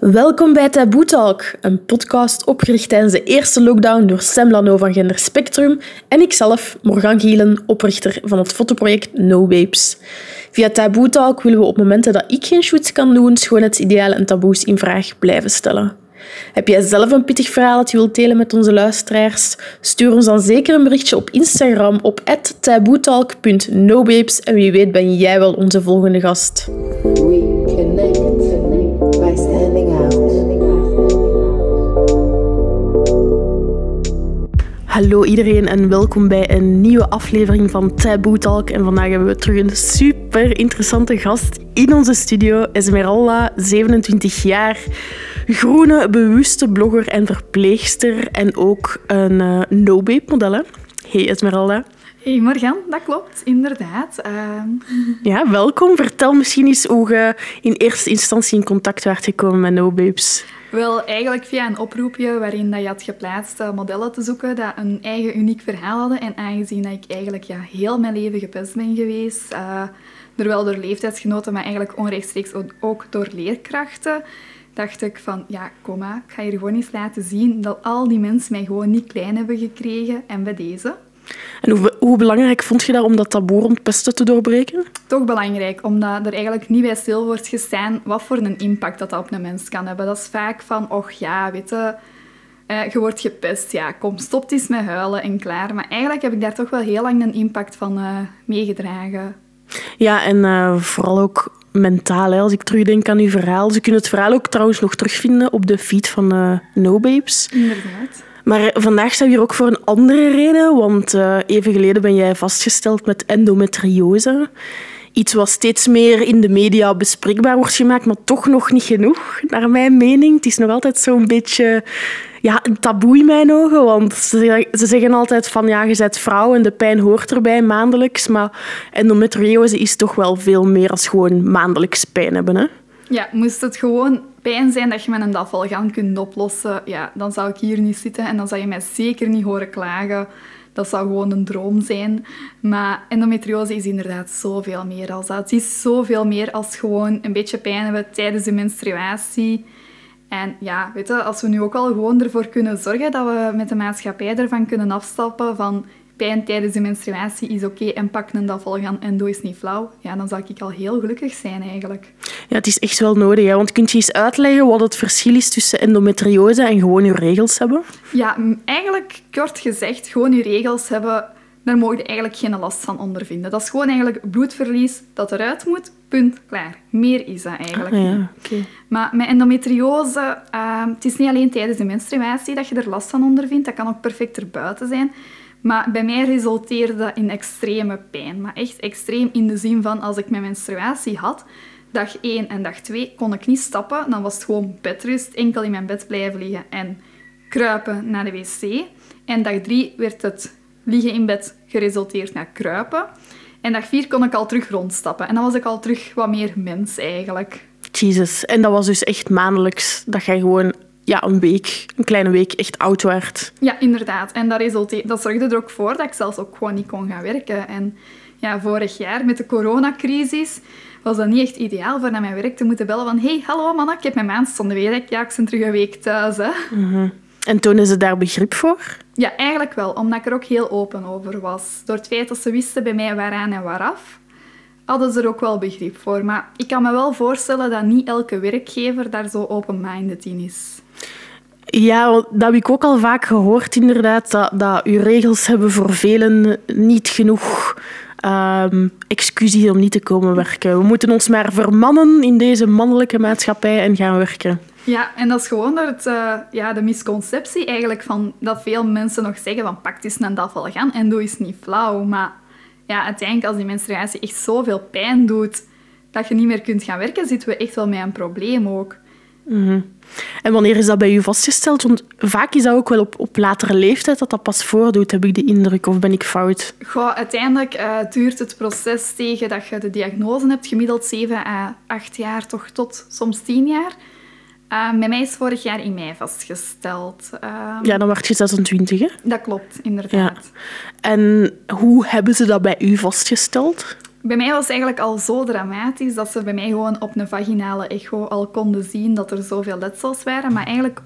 Welkom bij Taboe Talk, een podcast opgericht tijdens de eerste lockdown door Sam Lano van Gender Spectrum en ikzelf, Morgan Gielen, oprichter van het fotoproject No Babes. Via Taboe Talk willen we op momenten dat ik geen shoots kan doen, schoonheidsidealen en taboes in vraag blijven stellen. Heb jij zelf een pittig verhaal dat je wilt delen met onze luisteraars? Stuur ons dan zeker een berichtje op Instagram op taboetalk.nobabes en wie weet ben jij wel onze volgende gast. Hallo iedereen en welkom bij een nieuwe aflevering van Taboe Talk. En vandaag hebben we terug een super interessante gast in onze studio. Esmeralda, 27 jaar, groene, bewuste blogger en verpleegster. En ook een uh, no-babe model. hè? Hey Esmeralda. Hey Morgan, dat klopt, inderdaad. Ehm, Ja, welkom. Vertel misschien eens hoe je in eerste instantie in contact werd gekomen met no-babes. Wel, eigenlijk via een oproepje waarin dat je had geplaatst eh, modellen te zoeken dat een eigen uniek verhaal hadden. En aangezien dat ik eigenlijk ja, heel mijn leven gepest ben geweest, eh terwijl door leeftijdsgenoten, maar eigenlijk onrechtstreeks ook- door leerkrachten, dacht ik van, ja, kom maar, ik ga je gewoon eens laten zien dat al die mensen mij gewoon niet klein hebben gekregen. En bij deze... En hoe, hoe belangrijk vond je dat om dat taboe rond pesten te doorbreken? toch belangrijk, omdat er eigenlijk niet bij stil wordt gestaan wat voor een impact dat, dat op een mens kan hebben. Dat is vaak van, och ja, weet je, eh, je wordt gepest, ja, kom, stop eens met huilen en klaar. Maar eigenlijk heb ik daar toch wel heel lang een impact van eh, meegedragen. Ja, en eh, vooral ook mentaal. Hè. Als ik terugdenk aan uw verhaal. Ze kunnen het verhaal ook trouwens nog terugvinden op de feed van No Babes. Inderdaad. Maar vandaag zijn we hier ook voor een andere reden. Want eh, even geleden ben jij vastgesteld met endometriose. Iets wat steeds meer in de media bespreekbaar wordt gemaakt, maar toch nog niet genoeg, naar mijn mening. Het is nog altijd zo'n beetje ja, een taboe in mijn ogen. Want ze, ze zeggen altijd van ja, je bent vrouw en de pijn hoort erbij maandelijks. Maar endometriose is toch wel veel meer als gewoon maandelijks pijn hebben. Hè? Ja, moest het gewoon pijn zijn dat je met een dafvalgan kunt oplossen, ja, dan zou ik hier niet zitten en dan zou je mij zeker niet horen klagen. Dat zou gewoon een droom zijn. Maar endometriose is inderdaad zoveel meer als dat. Het is zoveel meer als gewoon een beetje pijn hebben tijdens de menstruatie. En ja, weet je, als we nu ook al gewoon ervoor kunnen zorgen dat we met de maatschappij ervan kunnen afstappen van pijn tijdens de menstruatie is oké en pak een dafvalgan en doe eens niet flauw, ja, dan zou ik al heel gelukkig zijn eigenlijk. Ja, het is echt wel nodig. Hè? Want kunt je eens uitleggen wat het verschil is tussen endometriose en gewoon je regels hebben? Ja, eigenlijk kort gezegd, gewoon je regels hebben, daar mogen je eigenlijk geen last van ondervinden. Dat is gewoon eigenlijk bloedverlies dat eruit moet, punt, klaar. Meer is dat eigenlijk. Ah, ja. Maar met endometriose, ehm, het is niet alleen tijdens de menstruatie dat je er last van ondervindt, dat kan ook perfect erbuiten zijn. Maar bij mij resulteerde dat in extreme pijn. Maar echt extreem in de zin van als ik mijn menstruatie had, dag 1 en dag 2 kon ik niet stappen. Dan was het gewoon bedrust, enkel in mijn bed blijven liggen en kruipen naar de wc. En dag 3 werd het liggen in bed geresulteerd naar kruipen. En dag 4 kon ik al terug rondstappen. En dan was ik al terug wat meer mens eigenlijk. Jesus. En dat was dus echt maandelijks dat jij gewoon ja, een week, een kleine week, echt oud werd. Ja, inderdaad. En dat, resulte- dat zorgde er ook voor dat ik zelfs ook gewoon niet kon gaan werken. En ja, vorig jaar met de coronacrisis was dat niet echt ideaal voor naar mijn werk te moeten bellen van hey, hallo mannen, ik heb mijn maandstonden weer. Ja, ik ben terug een week thuis. Hè. En tonen ze daar begrip voor? Ja, eigenlijk wel, omdat ik er ook heel open over was. Door het feit dat ze wisten bij mij waaraan en waaraf, hadden ze er ook wel begrip voor. Maar ik kan me wel voorstellen dat niet elke werkgever daar zo open-minded in is. Ja, dat heb ik ook al vaak gehoord, inderdaad, dat, dat uw regels hebben voor velen niet genoeg ehm excuses om niet te komen werken. We moeten ons maar vermannen in deze mannelijke maatschappij en gaan werken. Ja, en dat is gewoon door het, eh, ja, de misconceptie eigenlijk van dat veel mensen nog zeggen van pak eens een dafvalgan en doe eens niet flauw. Maar ja, uiteindelijk als die menstruatie echt zoveel pijn doet dat je niet meer kunt gaan werken, zitten we echt wel met een probleem ook. En wanneer is dat bij u vastgesteld? Want vaak is dat ook wel op, op latere leeftijd dat dat pas voordoet, heb ik de indruk, of ben ik fout? Goh, uiteindelijk eh, duurt het proces tegen dat je de diagnose hebt, gemiddeld 7 à 8 jaar, toch tot soms 10 jaar. Uh, bij mij is vorig jaar in mei vastgesteld. Uh, Ja, dan werd je 26, hè? Dat klopt, Ja. inderdaad. En hoe hebben ze dat bij u vastgesteld? Bij mij was het eigenlijk al zo dramatisch dat ze bij mij gewoon op een vaginale echo al konden zien dat er zoveel letsels waren. Maar eigenlijk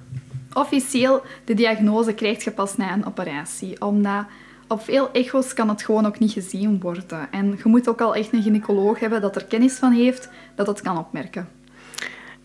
officieel, de diagnose krijg je pas na een operatie. Omdat op veel echo's kan het gewoon ook niet gezien worden. En je moet ook al echt een gynaecoloog hebben dat er kennis van heeft, dat het kan opmerken.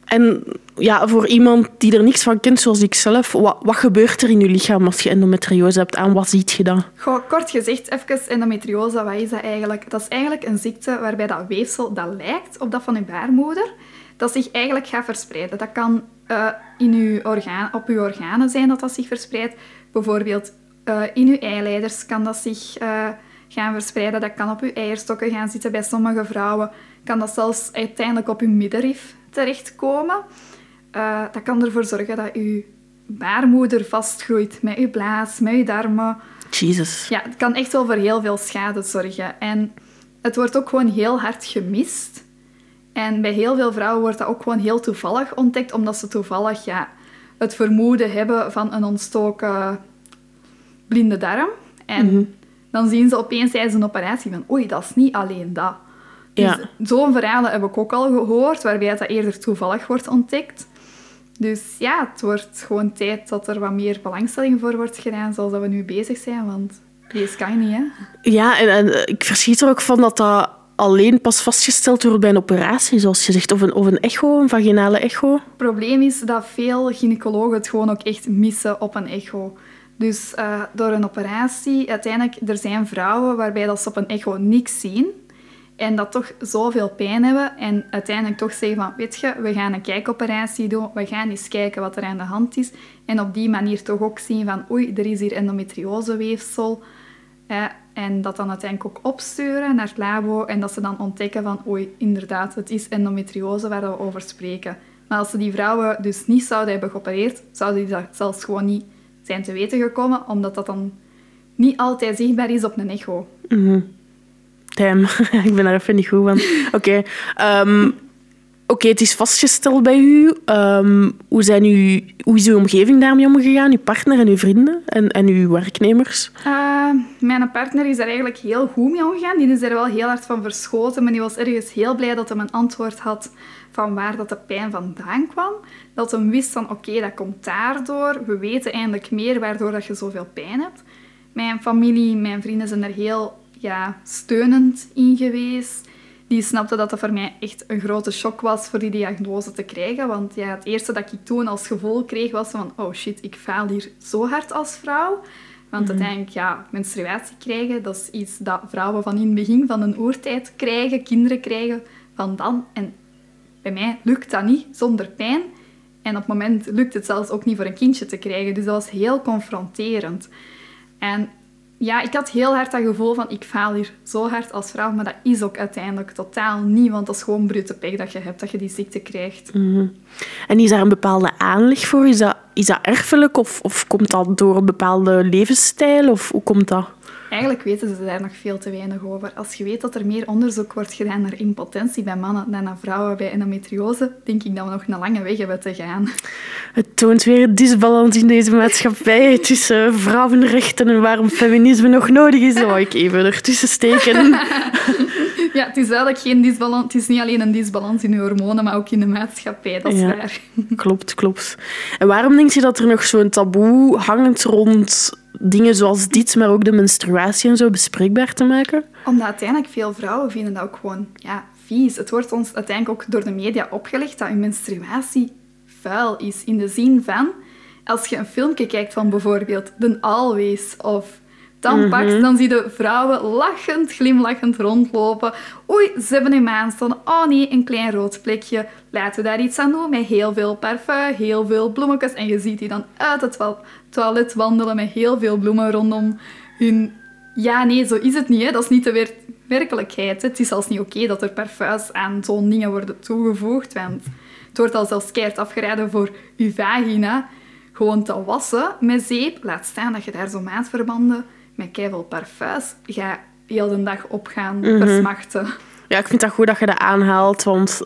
En ja, voor iemand die er niks van kent, zoals ik zelf, wat, wat gebeurt er in je lichaam als je endometriose hebt? Aan wat ziet je dan? Kort gezegd, even endometriose, wat is dat eigenlijk? Dat is eigenlijk een ziekte waarbij dat weefsel dat lijkt op dat van je baarmoeder, dat zich eigenlijk gaat verspreiden. Dat kan uh, in uw orgaan, op uw organen zijn dat dat zich verspreidt. Bijvoorbeeld uh, in uw eileiders kan dat zich uh, gaan verspreiden. Dat kan op uw eierstokken gaan zitten. Bij sommige vrouwen kan dat zelfs uiteindelijk op uw middenrif terechtkomen. Uh, dat kan ervoor zorgen dat uw baarmoeder vastgroeit met uw blaas, met uw darmen. Jesus. Ja, het kan echt wel voor heel veel schade zorgen. En het wordt ook gewoon heel hard gemist. En bij heel veel vrouwen wordt dat ook gewoon heel toevallig ontdekt, omdat ze toevallig ja, het vermoeden hebben van een ontstoken blinde darm. En mm -hmm. dan zien ze opeens tijdens een operatie van, oei, dat is niet alleen dat. Dus Ja. zo'n verhalen heb ik ook al gehoord, waarbij dat eerder toevallig wordt ontdekt. Dus ja, het wordt gewoon tijd dat er wat meer belangstelling voor wordt gedaan, zoals dat we nu bezig zijn, want deze kan niet, hè. Ja, en, en ik verschiet er ook van dat dat alleen pas vastgesteld wordt bij een operatie, zoals je zegt. Of een, of een echo, een vaginale echo. Het probleem is dat veel gynaecologen het gewoon ook echt missen op een echo. Dus uh, door een operatie, uiteindelijk, er zijn vrouwen waarbij dat ze op een echo niks zien en dat toch zoveel pijn hebben en uiteindelijk toch zeggen van, weet je, we gaan een kijkoperatie doen, we gaan eens kijken wat er aan de hand is en op die manier toch ook zien van, oei, er is hier endometrioseweefsel eh, en dat dan uiteindelijk ook opsturen naar het labo en dat ze dan ontdekken van, oei, inderdaad, het is endometriose waar we over spreken. Maar als ze die vrouwen dus niet zouden hebben geopereerd, zouden die dat zelfs gewoon niet zijn te weten gekomen, omdat dat dan niet altijd zichtbaar is op een echo. Mm. Damn, ik ben daar even niet goed van. Oké, Oké, okay, het is vastgesteld bij u. Um, hoe, zijn u. hoe is uw omgeving daarmee omgegaan? Uw partner en uw vrienden en, en uw werknemers? Uh, mijn partner is daar eigenlijk heel goed mee omgegaan. Die is er wel heel hard van verschoten, maar die was ergens heel blij dat hij een antwoord had van waar dat de pijn vandaan kwam. Dat hij wist van, oké, dat komt daardoor. We weten eindelijk meer waardoor dat je zoveel pijn hebt. Mijn familie, mijn vrienden zijn er heel ja, steunend in geweest. Die snapte dat het voor mij echt een grote shock was voor die diagnose te krijgen. Want ja, het eerste dat ik toen als gevolg kreeg was van... Oh shit, ik faal hier zo hard als vrouw. Want mm-hmm. uiteindelijk, ja, menstruatie krijgen, dat is iets dat vrouwen van in het begin van een oertijd krijgen. Kinderen krijgen van dan. En bij mij lukt dat niet zonder pijn. En op het moment lukt het zelfs ook niet voor een kindje te krijgen. Dus dat was heel confronterend. En ja, ik had heel hard dat gevoel van ik faal hier zo hard als vrouw, maar dat is ook uiteindelijk totaal niet, want dat is gewoon brute pech dat je hebt, dat je die ziekte krijgt. -hmm. En is daar een bepaalde aanleg voor? Is dat, is dat erfelijk of, of komt dat door een bepaalde levensstijl of hoe komt dat? Eigenlijk weten ze daar nog veel te weinig over. Als je weet dat er meer onderzoek wordt gedaan naar impotentie bij mannen dan naar vrouwen bij endometriose, denk ik dat we nog een lange weg hebben te gaan. Het toont weer een disbalans in deze maatschappij tussen vrouwenrechten en waarom feminisme nog nodig is. Dat wou ik even ertussen steken. Ja, het is duidelijk geen disbalans. Het is niet alleen een disbalans in je hormonen, maar ook in de maatschappij. Dat is ja, waar. Klopt, klopt. En waarom denk je dat er nog zo'n taboe hangt rond dingen zoals dit, maar ook de menstruatie en zo bespreekbaar te maken? Omdat uiteindelijk veel vrouwen vinden dat ook gewoon ja, vies. Het wordt ons uiteindelijk ook door de media opgelegd dat je menstruatie vuil is. In de zin van, als je een filmpje kijkt van bijvoorbeeld The Always of Tampax, mm -hmm. dan zie je vrouwen lachend, glimlachend rondlopen. Oei, ze hebben een maandstonden. Oh nee, een klein rood plekje. Laten we daar iets aan doen met heel veel parfum, heel veel bloemetjes. En je ziet die dan uit het toilet wandelen met heel veel bloemen rondom hun... Ja, nee, zo is het niet. Hè. Dat is niet de wer werkelijkheid. Hè. Het is zelfs niet oké okay dat er parfums aan zo'n dingen worden toegevoegd. Want het wordt al zelfs keihard afgeraden voor je vagina gewoon te wassen met zeep. Laat staan dat je daar zo maatverbanden met keiveel parfums ga heel de dag op gaan mm -hmm. versmachten. Ja, ik vind dat goed dat je dat aanhaalt, want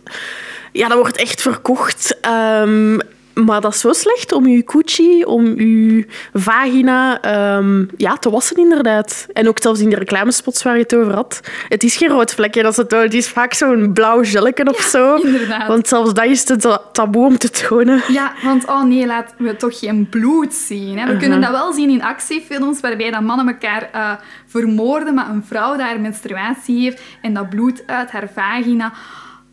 ja, dat wordt echt verkocht. Um, Maar dat is zo slecht om je coochie, om je vagina ehm, ja, te wassen, inderdaad. En ook zelfs in de reclamespots waar je het over had. Het is geen rood vlekje dat tonen. Het is vaak zo'n blauw gelken of zo. inderdaad. Want zelfs dat is het ta- taboe om te tonen. Ja, want oh nee, laten we toch geen bloed zien. Hè? We kunnen dat wel zien in actiefilms waarbij dat mannen elkaar eh, vermoorden, maar een vrouw daar menstruatie heeft en dat bloed uit haar vagina.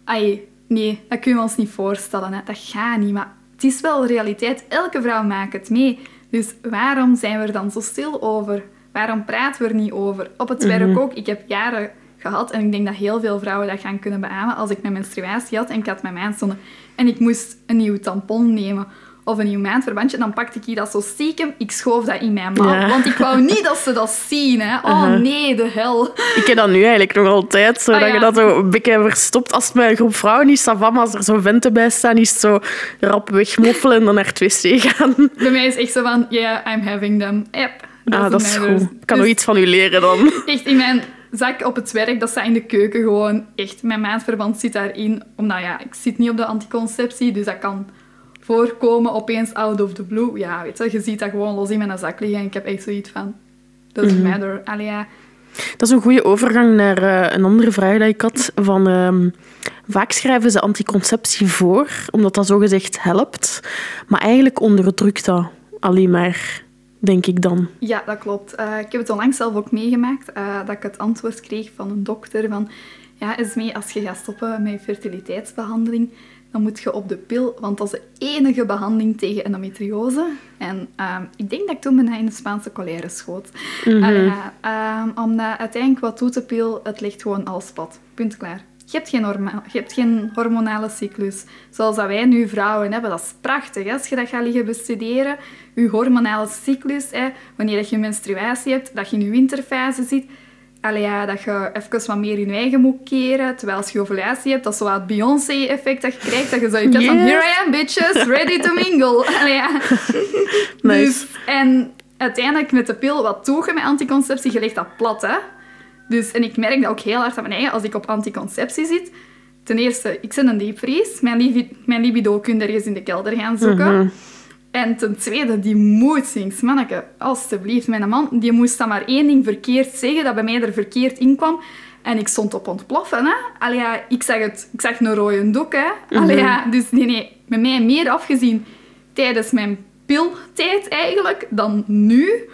Ai, nee, dat kunnen we ons niet voorstellen. Hè? Dat gaat niet, maar het is wel realiteit. Elke vrouw maakt het mee. Dus waarom zijn we er dan zo stil over? Waarom praten we er niet over? Op het werk ook. Ik heb jaren gehad en ik denk dat heel veel vrouwen dat gaan kunnen beamen. Als ik mijn menstruatie had en ik had mijn maandstonden en ik moest een nieuw tampon nemen of een nieuw maandverbandje, dan pakte ik dat zo stiekem. Ik schoof dat in mijn mouw, Ja. want ik wou niet dat ze dat zien. Hè. Oh nee, de hel. Ik heb dat nu eigenlijk nog altijd, zo, Ah, dat ja. je dat zo een beetje verstopt. Als het met een groep vrouwen is, ça va, maar als er zo venten bij staan, is het zo rap wegmoffelen en dan naar het wc gaan. Bij mij is echt zo van, yeah, I'm having them. Yep. Ah, dat is goed. Ik kan nog Dus- iets van u leren dan. Echt in mijn zak op het werk, dat staat in de keuken gewoon. Echt, mijn maandverband zit daarin. Omdat ja, ik zit niet op de anticonceptie, dus dat kan voorkomen opeens out of the blue. Ja, weet je, je ziet dat gewoon los in mijn zak liggen en ik heb echt zoiets van... Doesn't Mhm. matter. Allee, ja. Dat is een goede overgang naar eh, een andere vraag die ik had. Van, ehm, vaak schrijven ze anticonceptie voor, omdat dat zogezegd helpt. Maar eigenlijk onderdrukt dat alleen maar, denk ik dan. Ja, dat klopt. Eh, ik heb het onlangs zelf ook meegemaakt, eh, dat ik het antwoord kreeg van een dokter van... Ja, Esmee, als je gaat stoppen met fertiliteitsbehandeling, dan moet je op de pil, want dat is de enige behandeling tegen endometriose. En ehm, ik denk dat ik toen bijna in de Spaanse colère schoot. Ja, ehm, omdat uiteindelijk, wat doet de pil? Het legt gewoon alles plat. Punt klaar. Je hebt, geen je hebt geen hormonale cyclus. Zoals dat wij nu vrouwen hebben. Dat is prachtig. Hè? Als je dat gaat liggen bestuderen. Je hormonale cyclus. Hè? Wanneer dat je menstruatie hebt. Dat je in je winterfase zit. Allee, ja, dat je even wat meer in je eigen moet keren. Terwijl als je ovulatie hebt, dat is zo wat Beyoncé-effect dat je krijgt. Dat je zo je van, Yes. here I am, bitches, ready to mingle. Allee, ja. Nice. Dus, en uiteindelijk met de pil, wat doe je met anticonceptie? Je legt dat plat, hè. Dus, en ik merk dat ook heel hard aan mijn eigen, als ik op anticonceptie zit. Ten eerste, ik zit een diepvries. Mijn, libi- mijn libido kun je ergens in de kelder gaan zoeken. En ten tweede, die moedswings. Manneke, alstublieft. Mijn man die moest dan maar één ding verkeerd zeggen, dat bij mij er verkeerd in kwam. En ik stond op ontploffen. Hè? Allee, ja, ik, zag het, ik zag een rode doek. Hè? Allee, ja, dus nee, nee, bij mij meer afgezien tijdens mijn piltijd eigenlijk dan nu.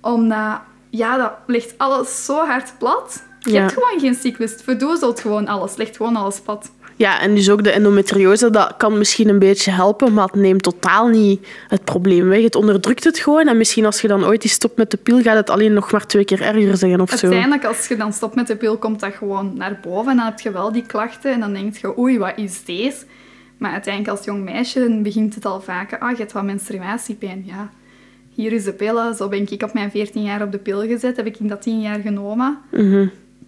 Omdat, ja, dat ligt alles zo hard plat. Je Ja. hebt gewoon geen cyclus. Het verdoezelt gewoon alles. Legt gewoon alles plat. Ja, en dus ook de endometriose, dat kan misschien een beetje helpen, maar het neemt totaal niet het probleem weg. Het onderdrukt het gewoon en misschien als je dan ooit eens stopt met de pil, gaat het alleen nog maar twee keer erger zijn of zo. Uiteindelijk, als je dan stopt met de pil, komt dat gewoon naar boven. En dan heb je wel die klachten. En dan denk je, oei, wat is deze? Maar uiteindelijk, als jong meisje, begint het al vaker. Ah, je hebt wat menstruatiepijn. Ja, hier is de pillen. Zo ben ik op mijn 14 jaar op de pil gezet. Heb ik dat 10 jaar genomen.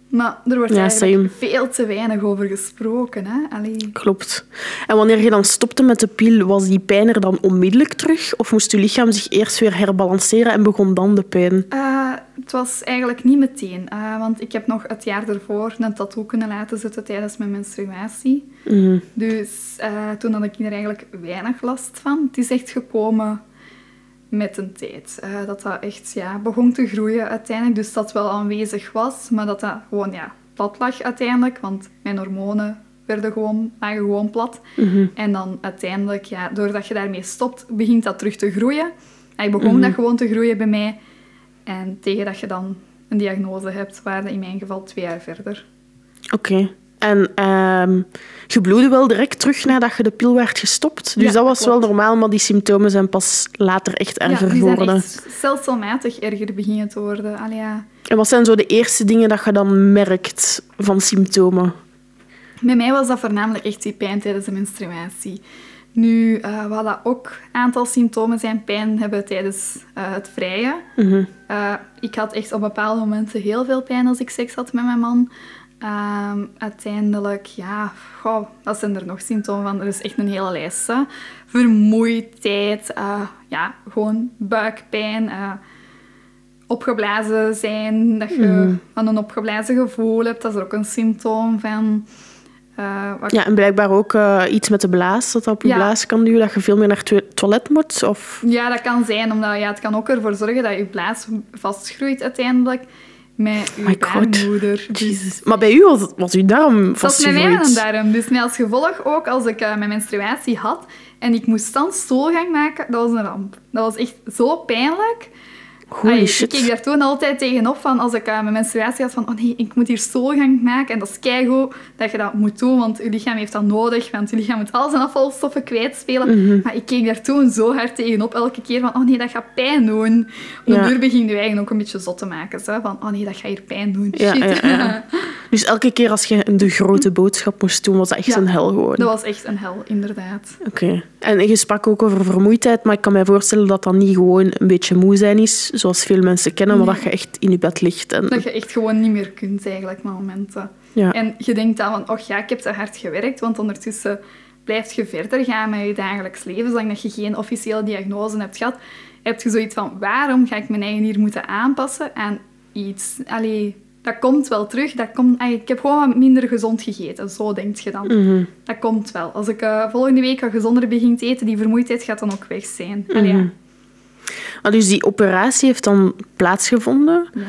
Maar er wordt Ja, eigenlijk same. veel te weinig over gesproken. Hè? Allee. Klopt. En wanneer je dan stopte met de pil, was die pijn er dan onmiddellijk terug? Of moest je lichaam zich eerst weer herbalanceren en begon dan de pijn? Eh, het was eigenlijk niet meteen. eh, want ik heb nog het jaar ervoor een tattoo kunnen laten zetten tijdens mijn menstruatie. Dus eh, toen had ik er eigenlijk weinig last van. Het is echt gekomen met een tijd. eh, dat dat echt ja, begon te groeien uiteindelijk. Dus dat wel aanwezig was, maar dat dat gewoon ja, plat lag uiteindelijk. Want mijn hormonen werden gewoon, lagen gewoon plat. En dan uiteindelijk, ja, doordat je daarmee stopt, begint dat terug te groeien. En begon dat gewoon te groeien bij mij. En tegen dat je dan een diagnose hebt, waren in mijn geval twee jaar verder. Oké. En ehm, je bloedde wel direct terug nadat je de pil werd gestopt. Dus Ja, dat was klopt. wel normaal, maar die symptomen zijn pas later echt erger ja, geworden. echt stelselmatig erger beginnen te worden. Allee, ja. En wat zijn zo de eerste dingen dat je dan merkt van symptomen? Bij mij was dat voornamelijk echt die pijn tijdens de menstruatie. Nu, eh, wat dat ook een aantal symptomen zijn, pijn hebben tijdens eh, het vrijen. Eh, ik had echt op bepaalde momenten heel veel pijn als ik seks had met mijn man. Ehm, uiteindelijk, ja, goh, wat zijn er nog symptomen van? Er is echt een hele lijst. Hè. Vermoeidheid, eh, ja, gewoon buikpijn, eh, opgeblazen zijn, dat je van een opgeblazen gevoel hebt, dat is er ook een symptoom van. Eh, wat Ja, en blijkbaar ook iets met de blaas, dat dat op je Ja. blaas kan duwen, dat je veel meer naar het toilet moet. Of... Ja, dat kan zijn, omdat ja, het kan ook ervoor zorgen dat je blaas vastgroeit uiteindelijk met My God. baarmoeder. Jezus. Maar bij u was, was uw darm Dat is met mij een darm. Dus met als gevolg ook, als ik eh, mijn menstruatie had en ik moest dan stoelgang maken, dat was een ramp. Dat was echt zo pijnlijk. Shit. Ik keek daar toen altijd tegenop van als ik eh, mijn menstruatie had van oh nee, ik moet hier stoelgang maken. En dat is keigoed dat je dat moet doen, want je lichaam heeft dat nodig. Want je lichaam moet al zijn afvalstoffen kwijtspelen. Mhm. Maar ik keek daar toen zo hard tegenop elke keer van oh nee, dat gaat pijn doen. Op Ja. de duur begin je eigenlijk ook een beetje zot te maken. Zo, van oh nee, dat gaat hier pijn doen. Shit. ja, ja. Dus elke keer als je de grote boodschap moest doen, was dat echt Ja. een hel gewoon. Dat was echt een hel, inderdaad. Oké. En je sprak ook over vermoeidheid, maar ik kan mij voorstellen dat dat niet gewoon een beetje moe zijn is, zoals veel mensen kennen, maar Nee. dat je echt in je bed ligt. En, Dat je echt gewoon niet meer kunt, eigenlijk, met momenten. ja. En je denkt dan van, oh ja, ik heb te hard gewerkt, want ondertussen blijf je verder gaan met je dagelijks leven, zolang dat je geen officiële diagnose hebt gehad. Heb je zoiets van, waarom ga ik mijn eigen hier moeten aanpassen aan iets? Allee, dat komt wel terug. Dat komt, ik heb gewoon wat minder gezond gegeten, zo denk je dan. Mhm. Dat komt wel. Als ik eh, volgende week wat gezonder begin te eten, die vermoeidheid gaat dan ook weg zijn. Allee, Mhm. ja. Maar dus die operatie heeft dan plaatsgevonden. Ja.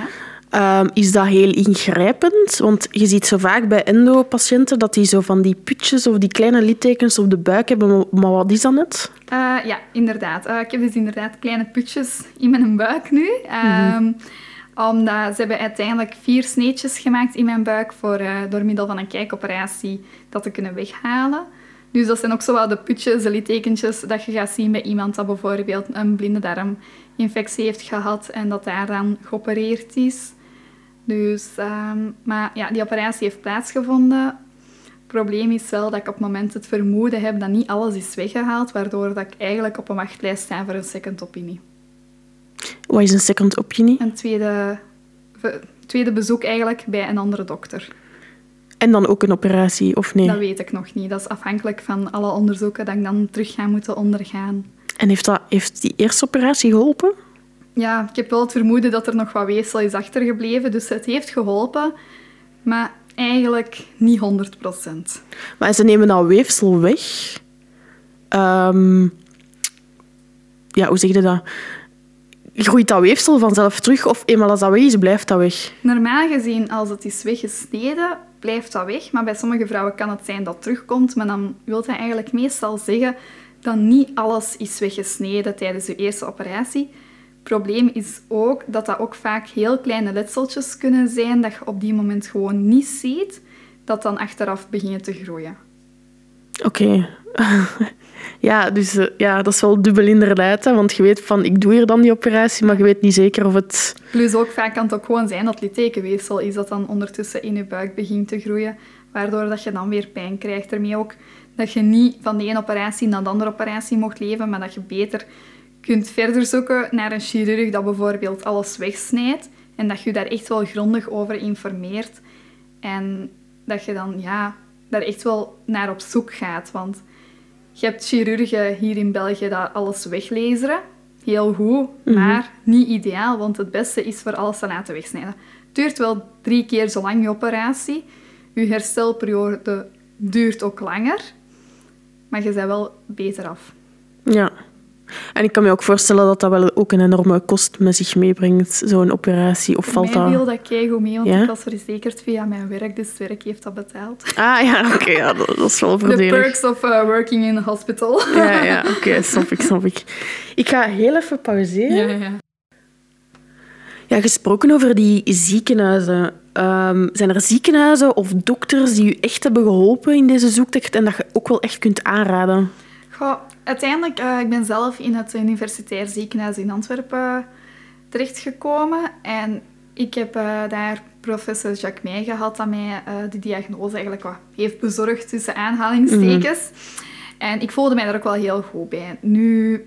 Ehm, is dat heel ingrijpend? Want je ziet zo vaak bij endo-patiënten dat die zo van die putjes of die kleine littekens op de buik hebben. Maar- wat is dat net? Eh, ja, inderdaad. Eh, ik heb dus inderdaad kleine putjes in mijn buik nu. Ehm, Omdat ze hebben uiteindelijk vier sneetjes gemaakt in mijn buik voor, eh, door middel van een kijkoperatie dat te kunnen weghalen. Dus dat zijn ook zo wel de putjes, de littekentjes dat je gaat zien bij iemand dat bijvoorbeeld een blinde darminfectie heeft gehad en dat daar dan geopereerd is. Dus, ehm, maar ja, die operatie heeft plaatsgevonden. Het probleem is wel dat ik op het moment het vermoeden heb dat niet alles is weggehaald, waardoor dat ik eigenlijk op een wachtlijst sta voor een second opinie. Wat is een second opinie? Een tweede, tweede bezoek eigenlijk bij een andere dokter. En dan ook een operatie, of nee? Dat weet ik nog niet. Dat is afhankelijk van alle onderzoeken dat ik dan terug ga moeten ondergaan. En heeft, dat, heeft die eerste operatie geholpen? Ja, ik heb wel het vermoeden dat er nog wat weefsel is achtergebleven, dus het heeft geholpen, maar eigenlijk niet 100%. Maar ze nemen dat weefsel weg. Ehm, ja, hoe zeg je dat? Groeit dat weefsel vanzelf terug? Of eenmaal als dat weg is, blijft dat weg? Normaal gezien, als het is weggesneden, blijft dat weg. Maar bij sommige vrouwen kan het zijn dat het terugkomt. Maar dan wil dat eigenlijk meestal zeggen dat niet alles is weggesneden tijdens je eerste operatie. Het probleem is ook dat dat ook vaak heel kleine letseltjes kunnen zijn dat je op die moment gewoon niet ziet, dat dan achteraf beginnen te groeien. Oké. ja, dus eh, ja, dat is wel dubbel inderdaad. Want je weet van, ik doe hier dan die operatie, maar je weet niet zeker of het... Plus ook vaak kan het ook gewoon zijn dat littekenweefsel is dat dan ondertussen in je buik begint te groeien, waardoor dat je dan weer pijn krijgt. Daarmee ook dat je niet van de ene operatie naar de andere operatie mocht leven, maar dat je beter kunt verder zoeken naar een chirurg dat bijvoorbeeld alles wegsnijdt en dat je daar echt wel grondig over informeert en dat je dan ja, daar echt wel naar op zoek gaat. Want je hebt chirurgen hier in België dat alles weglezeren. Heel goed, maar niet ideaal, want het beste is voor alles te laten wegsnijden. Het duurt wel drie keer zo lang je operatie. Je herstelperiode duurt ook langer, maar je bent wel beter af. Ja. En ik kan me ook voorstellen dat dat wel ook een enorme kost met zich meebrengt, zo'n operatie. Of valt Mij dat... dat keigoed mee, want Ja? ik was verzekerd via mijn werk, dus het werk heeft dat betaald. Ah ja, oké, ja, dat, dat is wel The voordelig. perks of uh, working in a hospital. Ja, ja, oké, snap ik, snap ik. Ik ga heel even pauzeren. ja, ja. Ja, gesproken over die ziekenhuizen. Ehm, zijn er ziekenhuizen of dokters die u echt hebben geholpen in deze zoektocht en dat je ook wel echt kunt aanraden? Goh, uiteindelijk, eh ik ben zelf in het Universitair Ziekenhuis in Antwerpen terechtgekomen. En ik heb eh, daar professor Jacques Meij gehad, dat mij eh, de diagnose eigenlijk wat heeft bezorgd tussen aanhalingstekens. En ik voelde mij daar ook wel heel goed bij. Nu,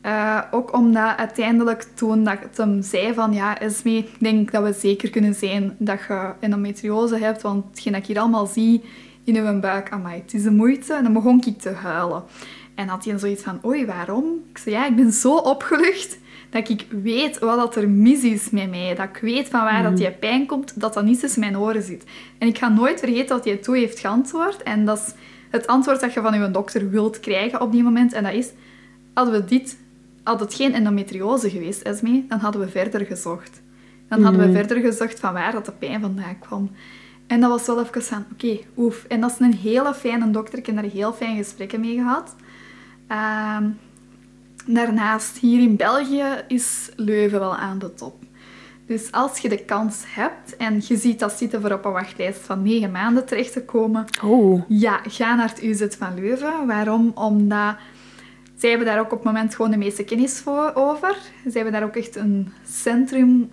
eh, ook omdat uiteindelijk toen dat het hem zei van ja, Esme, ik denk dat we zeker kunnen zijn dat je endometriose hebt, want hetgeen dat ik hier allemaal zie in uw buik, amai, het is de moeite. En dan begon ik te huilen. En had hij zoiets van, oei, waarom? Ik zei, ja, ik ben zo opgelucht dat ik weet wat dat er mis is met mij. Dat ik weet van waar dat die pijn komt, dat dat niet tussen mijn oren zit. En ik ga nooit vergeten dat hij toe heeft geantwoord. En dat is het antwoord dat je van je dokter wilt krijgen op die moment. En dat is, hadden we dit, had het geen endometriose geweest, Esme, dan hadden we verder gezocht. Dan hadden we verder gezocht van waar dat de pijn vandaan kwam. En dat was wel even van, oké, oef. En dat is een hele fijne dokter. Ik heb daar heel fijne gesprekken mee gehad. Ehm, daarnaast, hier in België is Leuven wel aan de top. Dus als je de kans hebt en je ziet dat zitten voor op een wachtlijst van negen maanden terecht te komen, Oh. ja, ga naar het UZ van Leuven. Waarom? Omdat zij hebben daar ook op het moment gewoon de meeste kennis voor, over. Zij hebben daar ook echt een centrum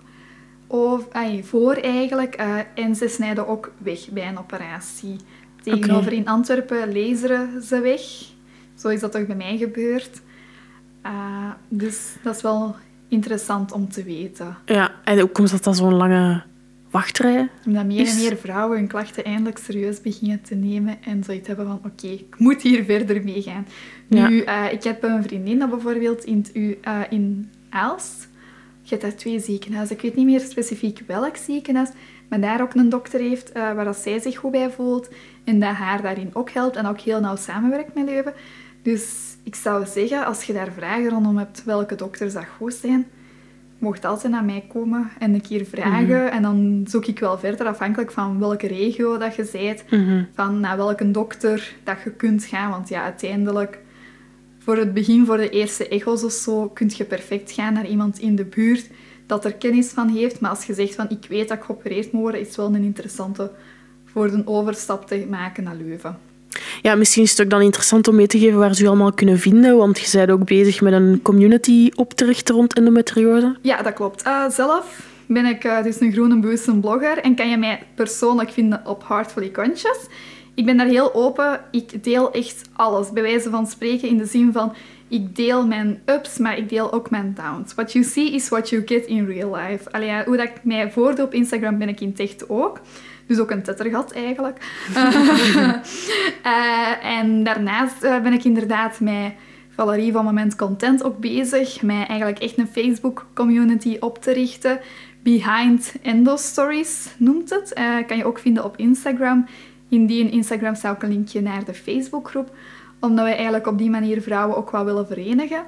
over, voor eigenlijk. eh, en ze snijden ook weg bij een operatie. Tegenover in Antwerpen laseren ze weg. Zo is dat toch bij mij gebeurd. Eh, dus dat is wel interessant om te weten. Ja, en hoe komt dat dat zo'n lange wachtrij? Omdat meer en meer vrouwen hun klachten eindelijk serieus beginnen te nemen en zoiets hebben van oké, ik moet hier verder mee gaan. Ja. Nu, eh, ik heb een vriendin dat bijvoorbeeld in, het U- eh, in Aalst, je hebt daar twee ziekenhuizen, ik weet niet meer specifiek welk ziekenhuis, maar daar ook een dokter heeft waar dat zij zich goed bij voelt en dat haar daarin ook helpt en ook heel nauw samenwerkt met Leuven. Dus ik zou zeggen, als je daar vragen rondom hebt welke dokters dat goed zijn, mocht altijd naar mij komen en een keer vragen. En dan zoek ik wel verder, afhankelijk van welke regio dat je bent, van naar welke dokter dat je kunt gaan. Want ja, uiteindelijk, voor het begin, voor de eerste echo's of zo, kun je perfect gaan naar iemand in de buurt dat er kennis van heeft. Maar als je zegt van, ik weet dat ik geopereerd moet worden, is het wel een interessante voor de overstap te maken naar Leuven. Ja, misschien is het ook dan interessant om mee te geven waar ze u allemaal kunnen vinden, want je bent ook bezig met een community op te richten rond endometriose. Ja, dat klopt. Eh, zelf ben ik eh, dus een groene bewuste blogger en kan je mij persoonlijk vinden op Heartfully Conscious. Ik ben daar heel open. Ik deel echt alles. Bij wijze van spreken in de zin van... Ik deel mijn ups, maar ik deel ook mijn downs. What you see is what you get in real life. Allee, hoe dat ik mij voordoe op Instagram ben ik in het echt ook. Dus ook een tettergat eigenlijk. Eh, en daarnaast eh, ben ik inderdaad met Valerie van Moment Content ook bezig. Met eigenlijk echt een Facebook community op te richten. Behind Endo Stories noemt het. Eh, kan je ook vinden op Instagram. In die Instagram staat ook een linkje naar de Facebookgroep. Omdat wij eigenlijk op die manier vrouwen ook wat willen verenigen.